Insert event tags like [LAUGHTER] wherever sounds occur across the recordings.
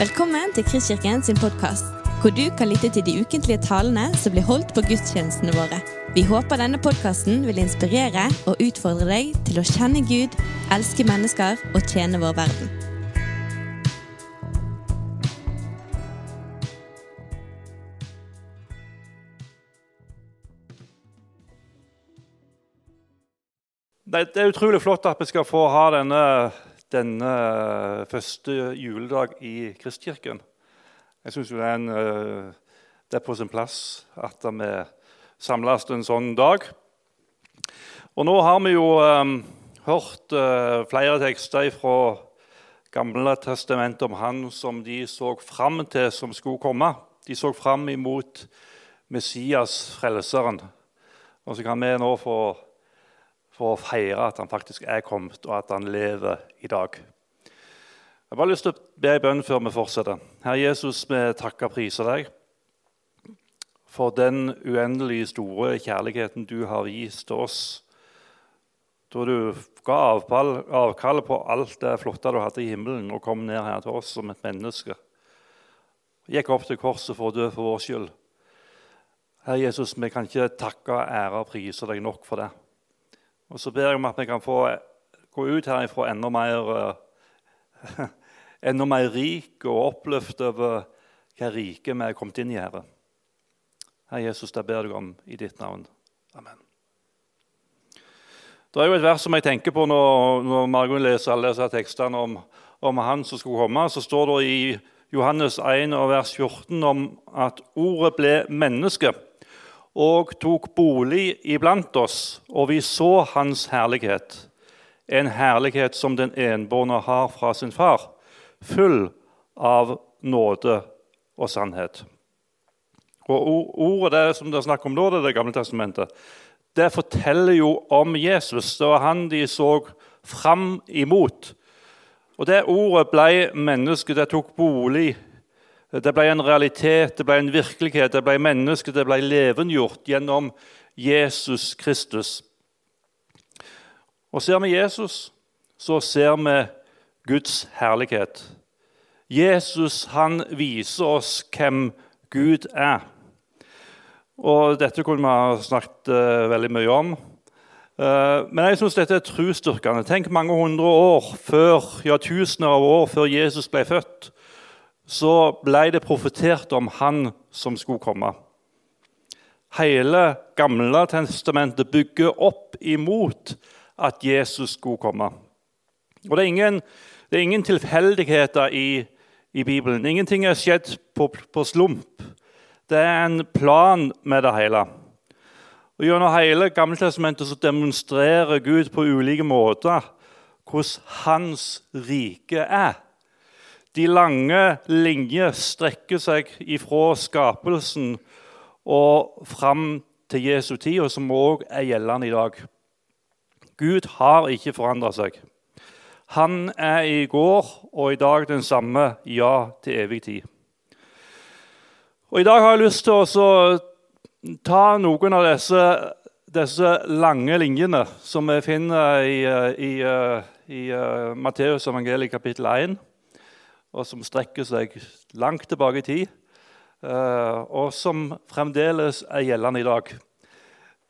Velkommen til Kristkirken sin podkast, hvor du kan lytte til de ukentlige talene som blir holdt på gudstjenestene våre. Vi håper denne podkasten vil inspirere og utfordre deg til å kjenne Gud, elske mennesker og tjene vår verden. Det er utrolig flott at vi skal få ha denne, denne første juledag i Kristkirken. Jeg syns det, eh, det er på sin plass at vi samles en sånn dag. Og nå har vi jo um, hørt uh, flere tekster fra Gamle testamentet om han som de så fram til som skulle komme. De så fram imot Messias, frelseren. Og så kan vi nå få for å feire at han faktisk er kommet, og at han lever i dag. Jeg har bare lyst til å be en bønn før vi fortsetter. Herre Jesus, vi takker og priser deg for den uendelig store kjærligheten du har vist oss. Da du ga avkall på alt det flotte du hadde i himmelen, og kom ned her til oss som et menneske. Gikk opp til korset for å dø for vår skyld. Herre Jesus, vi kan ikke takke, ære og prise deg nok for det. Og så ber jeg om at vi kan få gå ut herifra enda mer, eh, [LAUGHS] enda mer rik og oppløft over hva rike vi er kommet inn i, Herre. Herre Jesus, det ber jeg om i ditt navn. Amen. Det er jo et vers som jeg tenker på når, når Margunn leser alle disse tekstene om, om, han som skulle komme. Så står det i Johannes 1, vers 14 om at ordet ble menneske og tok bolig iblant oss, og vi så hans herlighet. En herlighet som den enbårne har fra sin far, full av nåde og sannhet. Og Ordet det som det er snakk om nå, det, det gamle testamentet, det forteller jo om Jesus. Det var han de så fram imot. Og Det ordet ble menneske, det tok bolig det ble en realitet, det ble en virkelighet, det ble menneske, det ble levendegjort gjennom Jesus Kristus. Og ser vi Jesus, så ser vi Guds herlighet. Jesus han viser oss hvem Gud er. Og Dette kunne vi ha snakket uh, veldig mye om. Uh, men jeg synes dette er trosstyrkende. Tenk mange hundre år før, ja tusener av år før Jesus ble født så ble det profetert om han som skulle komme. Hele Gamle testamentet bygger opp imot at Jesus skulle komme. Og Det er ingen, det er ingen tilfeldigheter i, i, Bibelen. Ingenting er skjedd på, på, slump. Det er en plan med det hele. Og Gjennom hele Gammeltestamentet demonstrerer Gud på ulike måter hvordan hans rike er. De lange linjer strekker seg ifra skapelsen og fram til Jesu tid, og som òg er gjeldende i dag. Gud har ikke forandra seg. Han er i går og i dag den samme, ja, til evig tid. Og I dag har jeg lyst til å ta noen av disse, disse lange linjene som vi finner i, i, i, i Matteus evangeliet kapittel 1 og som strekker seg langt tilbake i tid, eh, og som fremdeles er gjeldende i dag.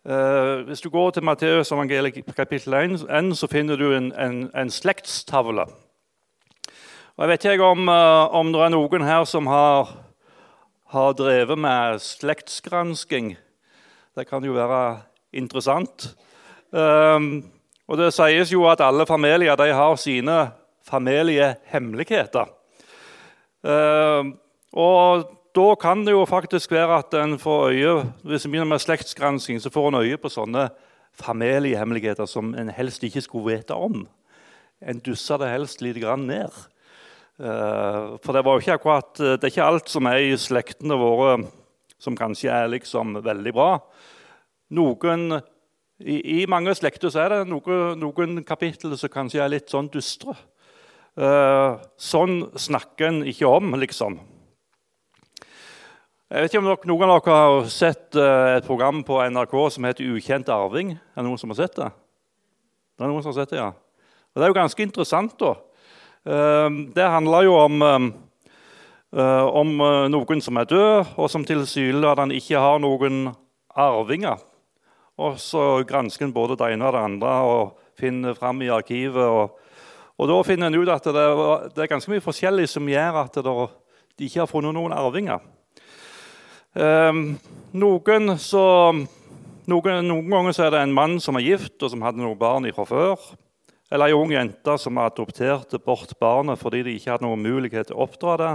Eh, hvis du går til Matteus evangeliet kapittel 1, så finner du en, en, en slektstavle. Og jeg vet ikke om, eh, om det er noen her som har, har drevet med slektsgransking. Det kan jo være interessant. og Det sies jo at alle familier har sine familiehemmeligheter. Uh, og da kan det jo faktisk være at en får øye hvis en begynner med slektsgransking, så får en øye på sånne familiehemmeligheter som en helst ikke skulle vite om. En dusser det helst litt grann ned. Uh, for det, var jo ikke akkurat, det er ikke alt som er i slektene våre som kanskje er liksom veldig bra. Noen, i, i, mange slekter så er det noen, noen kapitler som kanskje er litt sånn dystre. Uh, sånn snakker en ikke om, liksom. Jeg vet ikke om dere, Noen av dere har sett uh, et program på NRK som heter 'Ukjent arving'? Er det noen som har sett det? Det er noen som har sett det, ja. Og Det er jo ganske interessant. da. Uh, det handler jo om, eh, om eh, noen som er død, og som tilsynelatende ikke har noen arvinger. Og så gransker en både det ene og det andre og finner fram i arkivet. Og, og da finner en ut at det, det, er ganske mye forskjellig som gjør at det, de ikke har funnet noen arvinger. Um, noen, så, noen, noen, ganger så er det en mann som er gift, og som hadde noen barn fra før. Eller ei ung jente som adopterte bort barnet fordi de ikke hadde noen mulighet til å oppdra det.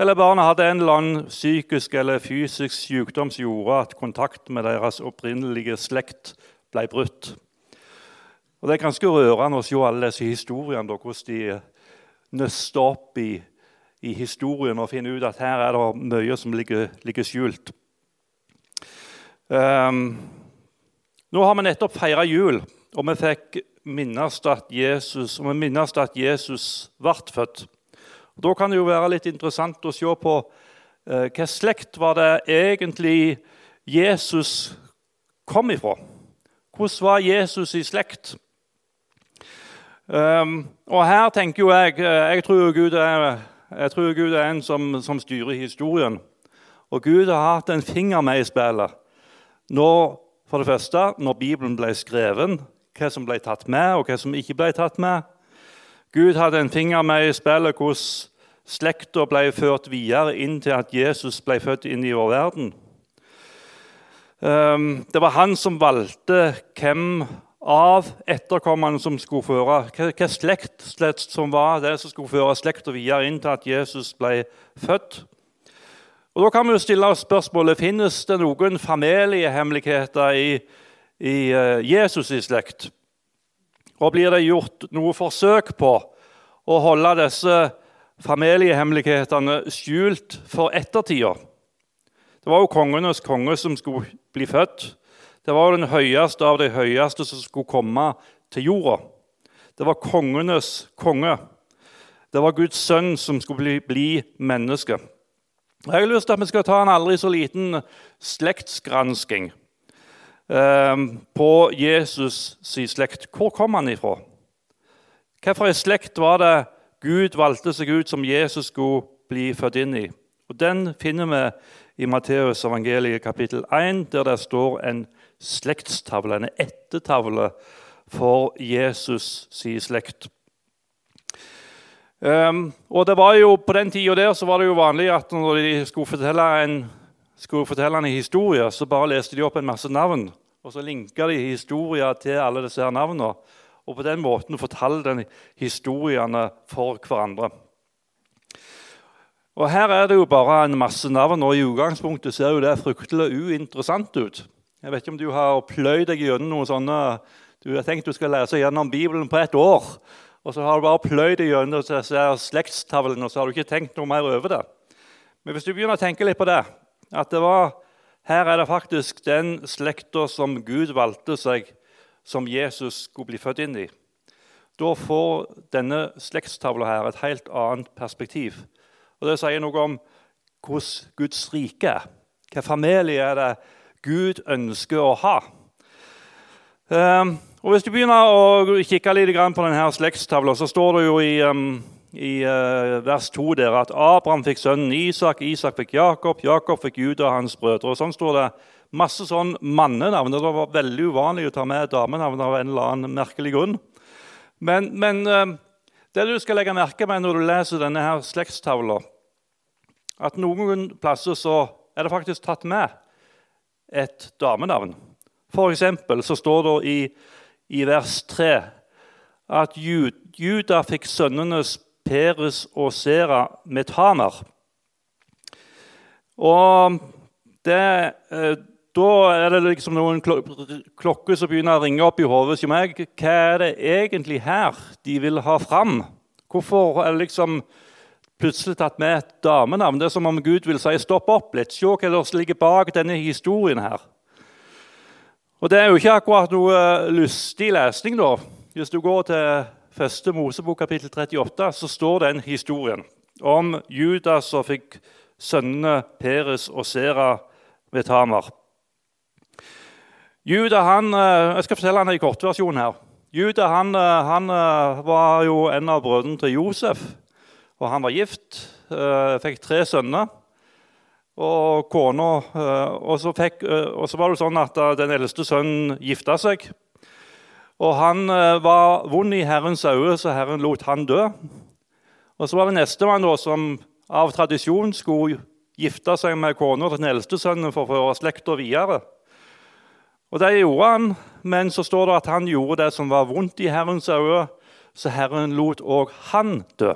Eller barnet hadde en eller annen psykisk eller fysisk sykdom som gjorde at kontakt med deres opprinnelige slekt ble brutt. Og Det er ganske rørende å se alle disse historiene, da, hvordan de nøster opp i, i, historien og finner ut at her er det mye som ligger, ligger skjult. Um, nå har vi nettopp feira jul, og vi fikk minnes at Jesus, og vi minnes at Jesus ble født. Da kan det jo være litt interessant å se på eh, hva slekt var det egentlig Jesus kom ifra. Hvordan var Jesus i slekt? Um, og her tenker jo jeg eh, Jeg tror Gud er, tror Gud er en som, som, styrer historien. Og Gud har hatt en finger med i spillet. Når, for det første, når Bibelen ble skrevet, hva som ble tatt med, og hva som ikke ble tatt med. Gud hadde en finger med i spillet hvordan Slekta ble ført videre inn til at Jesus ble født inn i vår verden. Um, det var han som valgte hvem av etterkommerne som skulle føre hva slekt, som var det som skulle føre slekta videre inn til at Jesus ble født. Og Da kan vi jo stille oss spørsmålet finnes det noen familiehemmeligheter i, i eh, Jesus' i slekt. Og blir det gjort noe forsøk på å holde disse familiehemmelighetene skjult for ettertida. Det var jo kongenes konge som skulle bli født. Det var den høyeste av de høyeste som skulle komme til jorda. Det var kongenes konge. Det var Guds sønn som skulle bli, bli menneske. Jeg har lyst til at vi skal ta en aldri så liten slektsgransking eh, på Jesus' sin slekt. Hvor kom han ifra? Hvilken slekt var det Gud valgte seg ut som Jesus skulle bli født inn i. Og Den finner vi i Matteus evangeliet kapittel 1, der det står en slektstavle, en ettertavle for Jesus sin slekt. Um, og det var jo, På den tida der så var det jo vanlig at når de skulle fortelle en, skulle fortelle en historie, så bare leste de opp en masse navn. Og så linka de historier til alle disse her navnene og på den måten fortalte de historiene for hverandre. Og Her er det jo bare en masse navn, og i utgangspunktet ser jo det fryktelig uinteressant ut. Jeg vet ikke om du har pløyd deg gjennom noen sånne Du har tenkt du skal lese gjennom Bibelen på ett år, og så har du bare pløyd deg gjennom slektstavlene, og så har du ikke tenkt noe mer over det. Men hvis du begynner å tenke litt på det, at det var, her er det faktisk den slekta som Gud valgte seg som Jesus skulle bli født inn i. Da får denne slektstavla her et helt annet perspektiv. Og Det sier noe om hvordan Guds rike er. Hvilken familie er det Gud ønsker å ha? Um, og Hvis du begynner å kikke litt på denne slektstavla, så står det jo i, um, i uh, vers 2 der at Abraham fikk sønnen Isak, Isak fikk Jakob, Jakob fikk Juda og hans brødre. Og Sånn står det masse sånn mannenavn. Det var veldig uvanlig å ta med damenavn av en eller annen merkelig grunn. Men, men eh, det du skal legge merke med når du leser denne her slektstavla, at noen plasser så er det faktisk tatt med et damenavn. For eksempel så står det i, i vers 3 at Juda fikk sønnenes Peres og Sera med Tamar. Og det, eh, da er det liksom noen klokker som begynner å ringe opp i hodet hos meg. Hva er det egentlig her de vil ha fram? Hvorfor er det liksom plutselig tatt med et damenavn? Det er som om Gud vil si stopp opp litt, se hva som ligger bak denne historien her. Og Det er jo ikke akkurat noe lystig lesning. da. Hvis du går til første Mosebok kapittel 38, så står den historien om Judas som fikk sønnene Peres og Sera ved Tamar. Juda han, eh, Jeg skal fortelle han i kortversjonen her. Juda han, eh, han, eh, var jo en av brødrene til Josef. Og han var gift eh, fikk tre sønner. Og kona eh, og, så eh, og så var det sånn at den eldste sønnen gifta seg. Og han var vond i Herrens øyne, så Herren lot han dø. Og så var det nestemann som av tradisjon skulle gifte seg med kona til den eldste sønnen for å føre slekta videre. Og Det gjorde han, men så står det at han gjorde det som var vondt i Herrens øyne, så Herren lot òg han dø.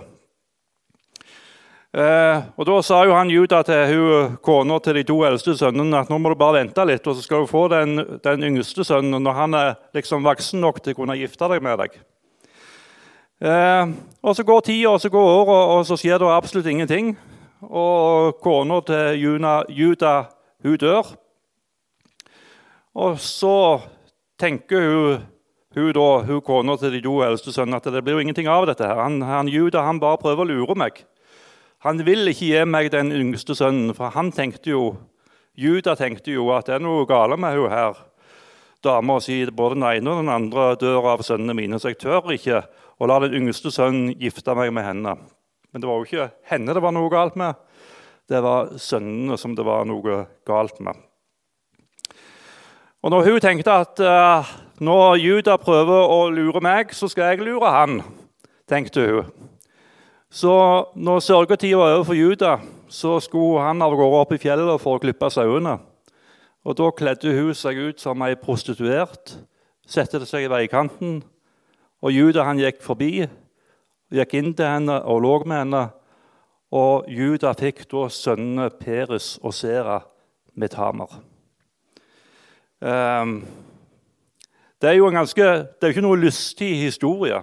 Eh, og Da sa jo han Juda til hun, kona til de to eldste sønnene at nå må du bare vente litt, og så skal du få den, den yngste sønnen når han er liksom voksen nok til å kunne gifte deg med deg. Eh, og Så går tida og så går året, og så skjer det absolutt ingenting. Og kona til Juna, Juda hun dør. Og så tenker hun, hun, hun kona til de to eldste sønnene at det blir jo ingenting av dette. her. Han, han Juda han bare prøver å lure meg. Han vil ikke gi meg den yngste sønnen, for han tenkte jo, Juda tenkte jo at det er noe galt med hun her dama si både den ene og den andre dør av sønnene mine, så jeg tør ikke å la den yngste sønnen gifte meg med henne. Men det var jo ikke henne det var noe galt med, det var sønnene som det var noe galt med. Og når hun tenkte at uh, når Juda prøver å lure meg, så skal jeg lure han, tenkte hun. Så når sørgetida var over for Juda, så skulle han av gårde opp i fjellet for å klippe sauene. Og Da kledde hun seg ut som ei prostituert, satte seg i veikanten. Og Juda han gikk forbi, gikk inn til henne og lå med henne. Og Juda fikk da sønnene Peres og Sera med Tamer. Um, det er jo en ganske, det er ikke noe lystig historie.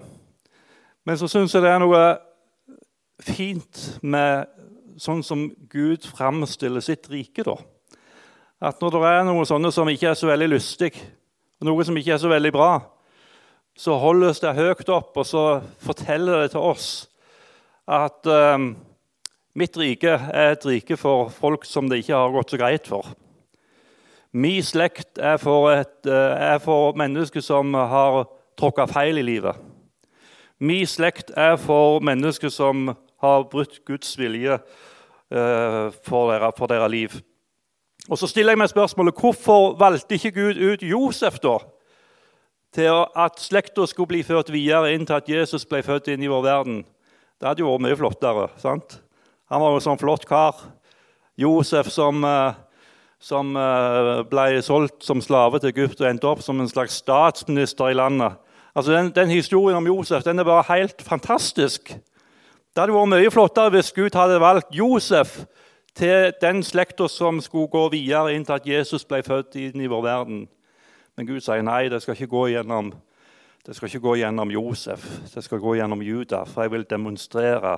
Men så syns jeg det er noe fint med sånn som Gud framstiller sitt rike. da. At når det er noe sånne som ikke er så veldig lystig, og noe som ikke er så veldig bra, så holdes det høyt opp, og så forteller det til oss at um, mitt rike er et rike for folk som det ikke har gått så greit for. Min slekt er for, et, eh, er for mennesker som har tråkka feil i livet. Min slekt er for mennesker som har brutt Guds vilje uh, for, deres, for deres liv. Og Så stiller jeg meg spørsmålet hvorfor valgte ikke Gud ut Josef da, til at slekta skulle bli ført videre inn til at Jesus ble født inn i vår verden? Det hadde jo vært mye flottere. sant? Han var jo en sånn flott kar. Josef som uh, som eh, ble solgt som slave til Egypt og endte opp som en slags statsminister i landet. Altså den, den Historien om Josef den er bare helt fantastisk. Det hadde vært mye flottere hvis Gud hadde valgt Josef til den slekta som skulle gå videre inn til at Jesus ble født inn i vår verden. Men Gud sier nei, det skal ikke gå gjennom, ikke gå gjennom Josef, det skal gå gjennom Juda. For jeg vil demonstrere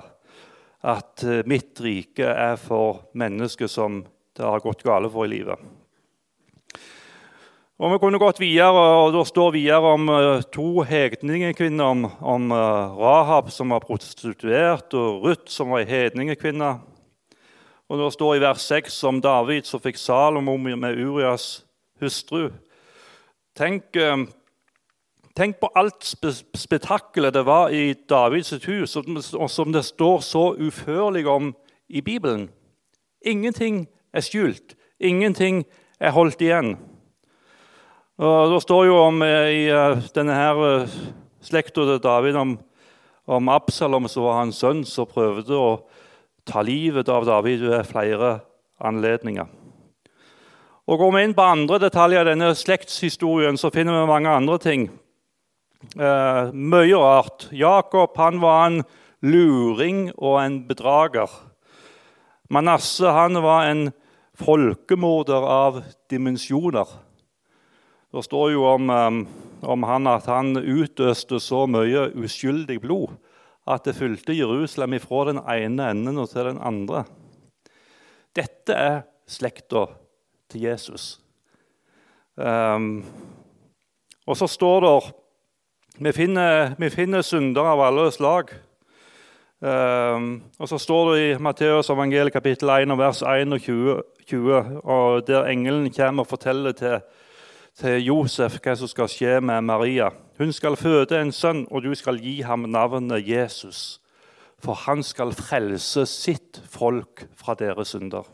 at eh, mitt rike er for mennesker som det har gått gale for i livet. Og Vi kunne gått videre, og det står videre om uh, to hedningekvinner. Om, om uh, Rahab, som var prostituert, og Ruth, som var hedningekvinne. Og Det står i vers 6 om David som fikk Salomo med Urias hustru. Tenk, uh, tenk på alt spetakkelet det var i Davids hus, og som det står så uførlig om i Bibelen. Ingenting er skjult. Ingenting er holdt igjen. Og Det står jo om eh, i eh, denne her eh, slekta til David om, om, Absalom, som var hans sønn, som prøvde å ta livet av David ved flere anledninger. Og Går vi inn på andre detaljer i denne slektshistorien, så finner vi mange andre ting. Eh, mye rart. Jakob han var en luring og en bedrager. Manasseh han var en folkemorder av dimensjoner. Det står jo om, om, han at han utøste så mye uskyldig blod at det fylte Jerusalem ifra den ene enden og til den andre. Dette er slekta til Jesus. Um, og så står det vi finner, vi finner syndere av alle slag. Um, og så står det i Matteus evangeliet kapittel 1 vers 21 20, og der engelen kommer og forteller til, til Josef hva som skal skje med Maria. Hun skal føde en sønn, og du skal gi ham navnet Jesus. for han skal frelse sitt folk fra deres synder.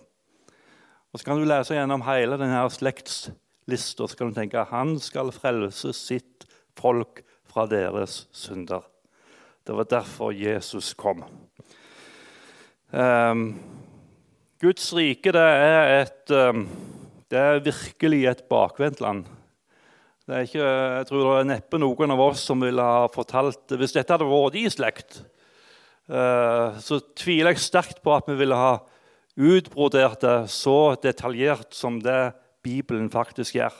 Og Så kan du lese gjennom hele denne slektslista så kan du tenke at han skal frelse sitt folk fra deres synder. Det var derfor Jesus kom. Um, Guds rike det er, et, um, det er virkelig et bakvendtland. Er ikke, jeg tror det er neppe noen av oss som ville ha fortalt Hvis dette hadde vært i slekt, uh, så tviler jeg sterkt på at vi ville ha utbrodert det så detaljert som det Bibelen faktisk gjør.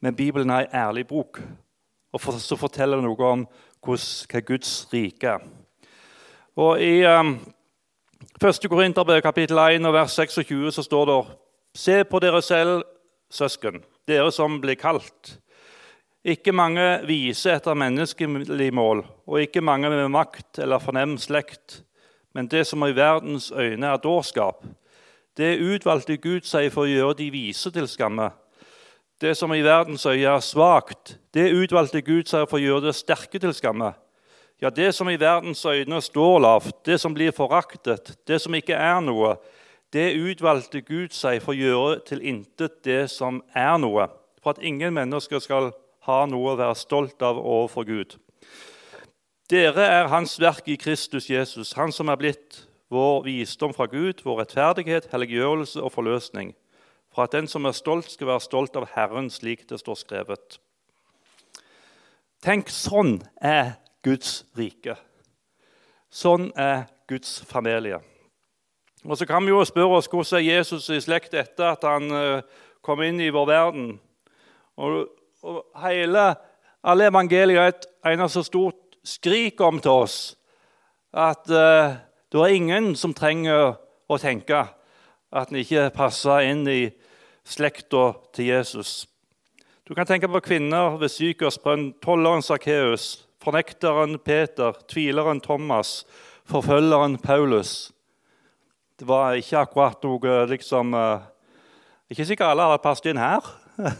Men Bibelen er en ærlig bok, og så forteller det noe om hva Guds rike er. Og I um, 1. Korinterbrev kapittel 1 vers 26 så står det Se på dere selv, søsken, dere som blir kalt. Ikke mange vise etter menneskelig mål, og ikke mange med makt eller fornem slekt, men det som i verdens øyne er dårskap. Det utvalgte Gud seg for å gjøre de vise til skamme. Det som i verdens øyne er svakt, det utvalgte Gud seg for å gjøre det sterke til skamme. Ja, det som i verdens øyne står lavt, det som blir foraktet, det som ikke er noe, det utvalgte Gud seg for å gjøre til intet det som er noe, for at ingen mennesker skal ha noe å være stolt av overfor Gud. Dere er Hans verk i Kristus Jesus, Han som er blitt vår visdom fra Gud, vår rettferdighet, helliggjørelse og forløsning, for at den som er stolt, skal være stolt av Herren, slik det står skrevet. Tenk, sånn er Guds rike. Sånn er Guds familie. Og Så kan vi jo spørre oss hvordan er Jesus i slekt etter at han eh, kom inn i vår verden. Og, og hele, Alle evangelier er et eneste stort skrik om til oss at uh, det er ingen som trenger å tenke at en ikke passer inn i slekta til Jesus. Du kan tenke på kvinner ved Sykersbrønn, tolleren Sakkeus, fornekteren Peter, tvileren Thomas, forfølgeren Paulus. Det var ikke akkurat noe liksom eh, Ikke sikkert alle hadde passet inn her. [LAUGHS]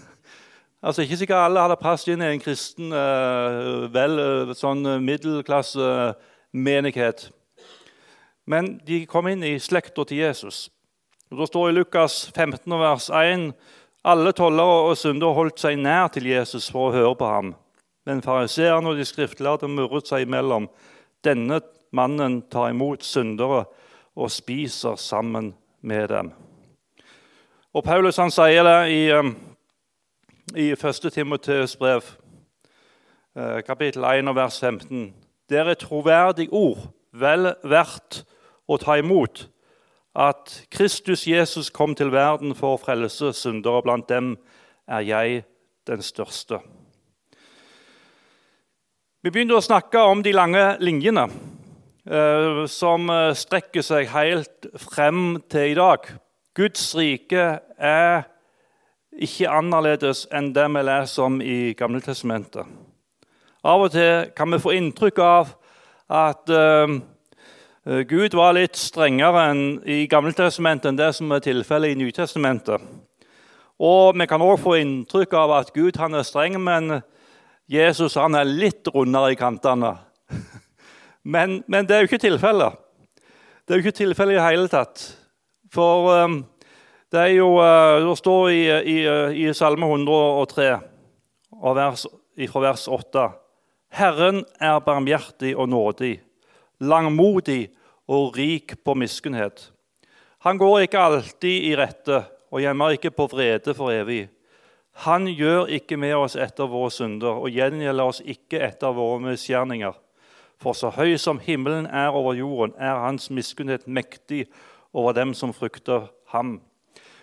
altså Ikke sikkert alle hadde passet inn i en kristen, eh, vel eh, sånn middelklassemenighet. Men de kom inn i slekta til Jesus. Og Det står i Lukas 15, vers 1 alle tollere og syndere holdt seg nær til Jesus for å høre på ham. Men fariseerne og de skriftlærde murret seg imellom. Denne mannen tar imot syndere og spiser sammen med dem. Og Paulus han sier det i, um, i 1. Timoteus brev, eh, kapittel 1, vers 15. Det er et troverdig ord, vel verdt å ta imot, at Kristus Jesus kom til verden for å frelse syndere. Blant dem er jeg den største. Vi begynte å snakke om de lange linjene som eh, strekker seg helt frem til i dag. Guds rike er ikke annerledes enn det vi leser om i Gamletestamentet. Av og til kan vi få inntrykk av at uh, Gud var litt strengere i Gamletestamentet enn det som er tilfellet i Nytestamentet. Og Vi kan også få inntrykk av at Gud er streng, men Jesus er litt rundere i kantene. [LAUGHS] Men, men det er jo ikke tilfellet. Det er jo ikke tilfellet i det hele tatt. For um, det er jo uh, Det står i, i, i Salme 103, vers, fra vers 8 Herren er barmhjertig og nådig, langmodig og rik på miskunnhet. Han går ikke alltid i rette og gjemmer ikke på vrede for evig. Han gjør ikke med oss etter våre synder og gjengjelder oss ikke etter våre misgjerninger. For så høy som himmelen er over jorden, er hans miskunnhet mektig over dem som frykter ham.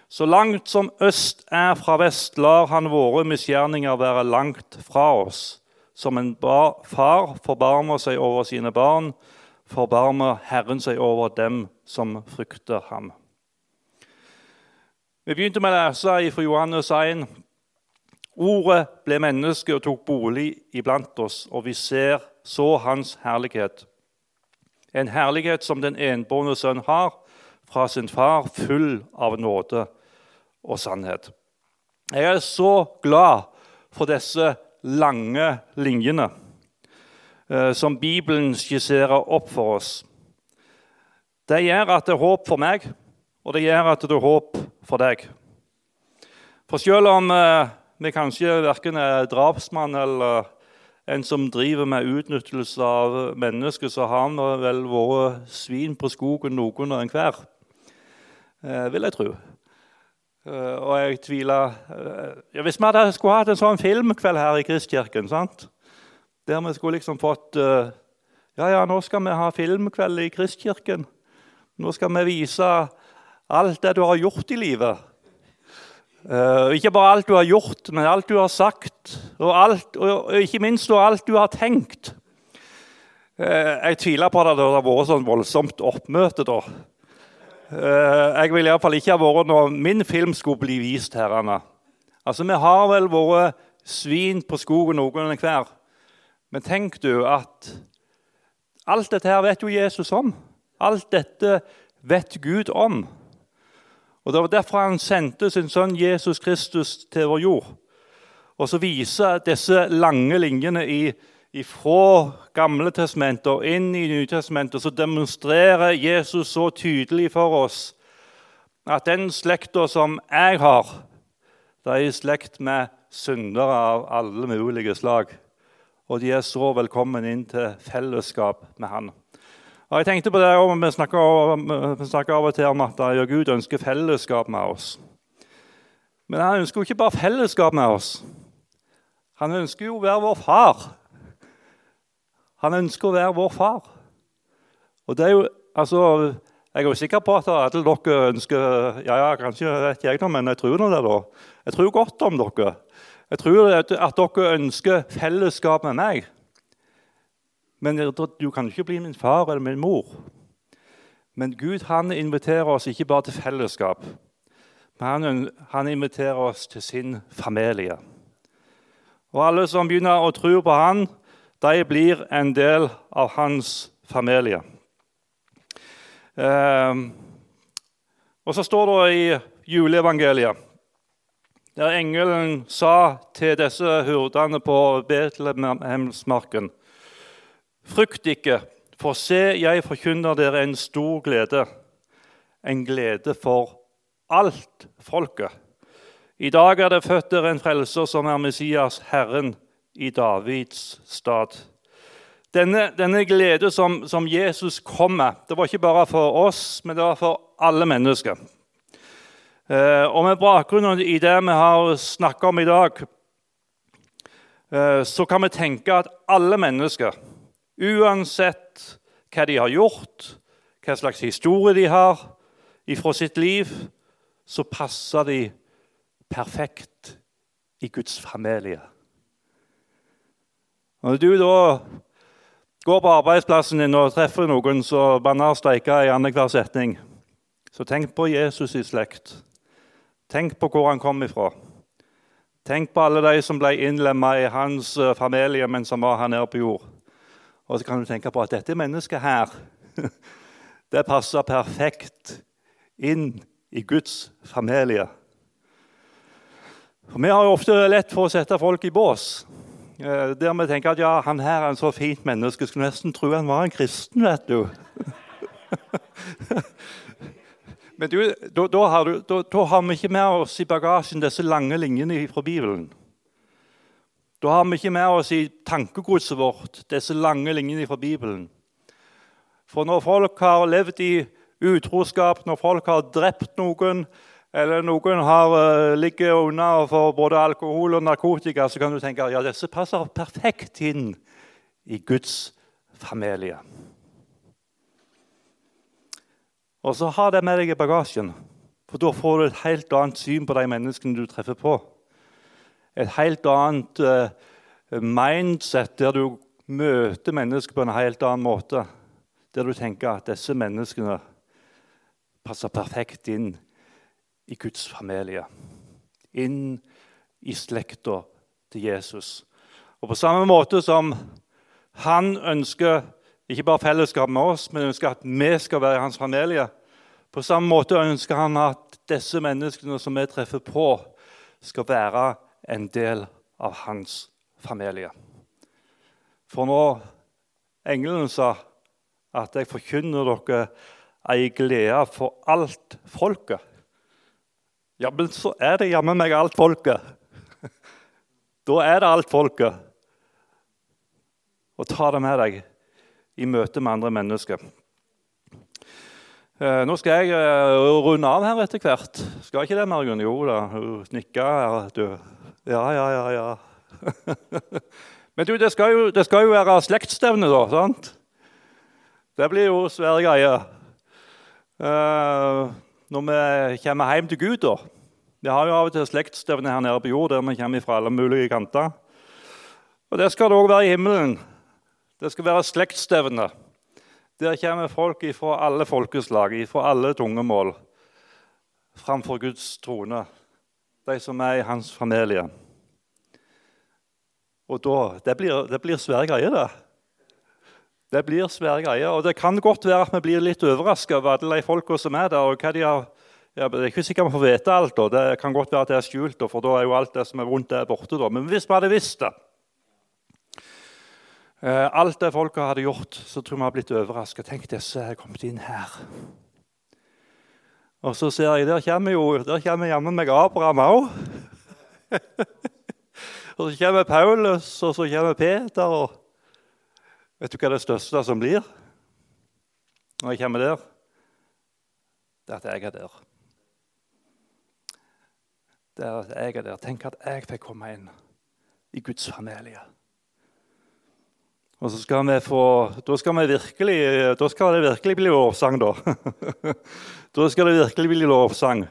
Så langt som øst er fra vest, lar han våre misgjerninger være langt fra oss. Som en far forbarmer seg over sine barn, forbarmer Herren seg over dem som frykter ham. Vi begynte med å lese fra Johannes 1, Ordet ble menneske og tok bolig iblant oss, og vi ser så hans herlighet. En herlighet som den enbårne sønn har fra sin far, full av nåde og sannhet. Jeg er så glad for disse lange linjene. eh, som Bibelen skisserer opp for oss. Det gjør at det er håp for meg, og det gjør at det er håp for deg. For selv om eh, vi kanskje verken er drapsmann eller en som driver med utnyttelse av mennesker, så har han vel vært svin på skogen noen og enhver, eh, vil jeg tro. Eh, og jeg tviler ja, Hvis vi hadde, skulle hatt en sånn filmkveld her i Kristkirken, sant? der vi skulle liksom fått Ja, ja, nå skal vi ha filmkveld i Kristkirken. Nå skal vi vise alt det du har gjort i livet. Uh, ikke bare alt du har gjort, men alt du har sagt, og, alt, og ikke minst alt du har tenkt. Uh, jeg tviler på at det har vært sånn voldsomt oppmøte da. Uh, jeg vil iallfall ikke ha vært når min film skulle bli vist her. Anna. Altså, Vi har vel vært svin på skogen noen hver. Men tenk du at alt dette her vet jo Jesus om. Alt dette vet Gud om. Og Det var derfor han sendte sin sønn Jesus Kristus til vår jord. Og så viser disse lange linjene i, fra Gamle testamentet og inn i Nytestamentet, så demonstrerer Jesus så tydelig for oss at den slekta som jeg har, det er i slekt med syndere av alle mulige slag. Og de er så velkommen inn til fellesskap med Han. Og jeg tenkte på det, og Vi snakker, av og til om at Gud ønsker fellesskap med oss. Men han ønsker jo ikke bare fellesskap med oss. Han ønsker jo å være vår far. Han ønsker å være vår far. Og det er jo, altså, Jeg er jo sikker på at alle dere ønsker ja, ja, kanskje vet jeg noe, men jeg tror nå det. da. Jeg tror godt om dere. Jeg tror at dere ønsker fellesskap med meg. Men du kan ikke bli min far eller min mor. Men Gud han inviterer oss ikke bare til fellesskap, men han, han inviterer oss til sin familie. Og alle som begynner å tro på han, de blir en del av hans familie. Eh, og så står det i juleevangeliet der engelen sa til disse hurdene på Betlehemsmarken Frykt ikke, for se, jeg forkynner dere en stor glede, en glede for alt folket. I dag er det født dere en frelser som er Messias, Herren, i Davids stad. Denne, denne glede som, som, Jesus kom med, det var ikke bare for oss, men det var for alle mennesker. Eh, og Med bakgrunn i det vi har snakka om i dag, eh, så kan vi tenke at alle mennesker Uansett hva de har gjort, hva slags historie de har fra sitt liv, så passer de perfekt i Guds familie. Når du da går på arbeidsplassen din og treffer noen som banner steiker i annenhver setning, så tenk på Jesus i slekt. Tenk på hvor han kom ifra. Tenk på alle de som ble innlemma i hans eh, familie mens han var her nede på jord. Og så kan du tenke på at dette mennesket her, [LAUGHS] det passer perfekt inn i Guds familie. For Vi har jo ofte lett for å sette folk i bås. Eh, der vi tenker at ja, han her er en så fint menneske. Skulle nesten tro han var en kristen, vet du. [LAUGHS] Men da, har har vi ikke med oss i bagasjen disse lange linjene fra Bibelen. Da har vi ikke med oss i tankegodset vårt disse lange linjene fra Bibelen. For når folk har levd i utroskap, når folk har drept noen, eller noen har uh, ligget unna for både alkohol og narkotika, så kan du tenke ja, disse passer perfekt inn i Guds familie. Og så ha det med deg i bagasjen, for da får du et helt annet syn på de menneskene du treffer på et helt annet uh, mindset, der du møter mennesker på en helt annen måte. Der du tenker at disse menneskene passer perfekt inn i Guds familie. Inn i slekta til Jesus. Og På samme måte som han ønsker ikke bare fellesskap med oss, men ønsker at vi skal være i hans familie, på samme måte ønsker han at disse menneskene som vi treffer på, skal være en del av hans familie. For nå engelen sa at jeg forkynner dere ei glede for alt folket. Ja, men så er det jammen meg alt folket. [LAUGHS] Da er det alt folket. Og ta det med deg i møte med andre mennesker. Eh, nå skal jeg eh, runde av her etter hvert. Skal ikke det, Margunn? Jo da, hun nikker. Du. Ja, ja, ja, ja. [LAUGHS] Men du, det skal jo, det skal jo være slektsstevne, da. sant? Det blir jo svære greier. Uh, når vi kommer hjem til Gud, da. Vi har jo av og til slektsstevne her nede på jord der vi kommer fra alle mulige kanter. Og det skal det òg være i himmelen. Det skal være slektsstevne. Der kommer folk fra alle folkeslag, fra alle tungemål, framfor Guds trone. De som er i hans familie. Og da, Det blir, det blir svære greier, det. Det blir svære greier. Og det kan godt være at vi blir litt overraska over alle de folka som er der. og hva de har... Ja, det er ikke sikkert vi får vite alt. og Det kan godt være at det er skjult, for da er jo alt det som er vondt, der borte. Da. Men hvis vi hadde visst det eh, Alt det folka hadde gjort, så tror vi hadde blitt overraska. Tenk, disse er kommet inn her. Og så ser jeg, der kommer jo der kommer jammen meg Abraham òg. [LAUGHS] Og så kommer Paulus, og så kommer Peter. og Vet du hva det største som blir når jeg kommer der? Det er at jeg er der. Det er at jeg er der. Tenk at jeg fikk komme inn i Guds familie. Og så skal vi få, Da skal, vi virkelig, da skal det virkelig bli lovsang, da. [LAUGHS] da skal det virkelig bli lovsang.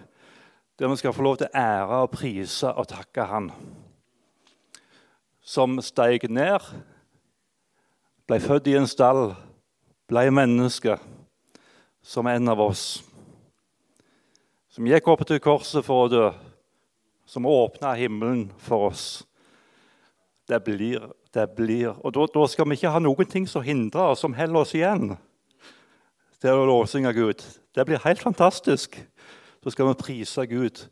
Der vi skal få lov til å ære og prise og takke Han som steig ned, ble født i en stall, ble menneske som en av oss. Som gikk opp til korset for å dø, som åpna himmelen for oss. Det blir, det blir. Og da, da, skal vi ikke ha noen ting som hindrer oss, som holder oss igjen Det er å lovsynge Gud. Det blir helt fantastisk. Så skal vi prise Gud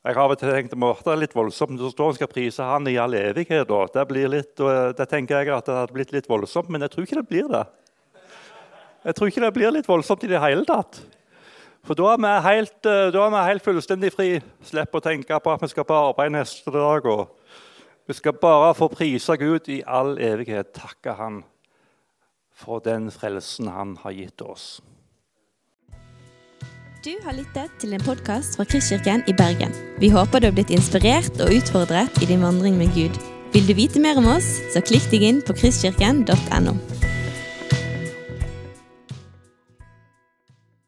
jeg har av og til tenkt det er litt voldsomt. Det står han skal prise han i all evighet. Det, blir litt, det tenker jeg at det hadde blitt litt voldsomt, men jeg tror ikke det blir det. Jeg tror ikke det blir litt voldsomt i det hele tatt. For da er vi helt, da er vi helt fullstendig fri. Slipper å tenke på at vi skal på arbeid neste dag. og Vi skal bare få prise Gud i all evighet. Takke Han for den frelsen Han har gitt oss. Du har lyttet til en podkast fra Kristkirken i Bergen. Vi håper du har blitt inspirert og utfordret i din vandring med Gud. Vil du vite mer om oss, så klikk deg inn på kristkirken.no.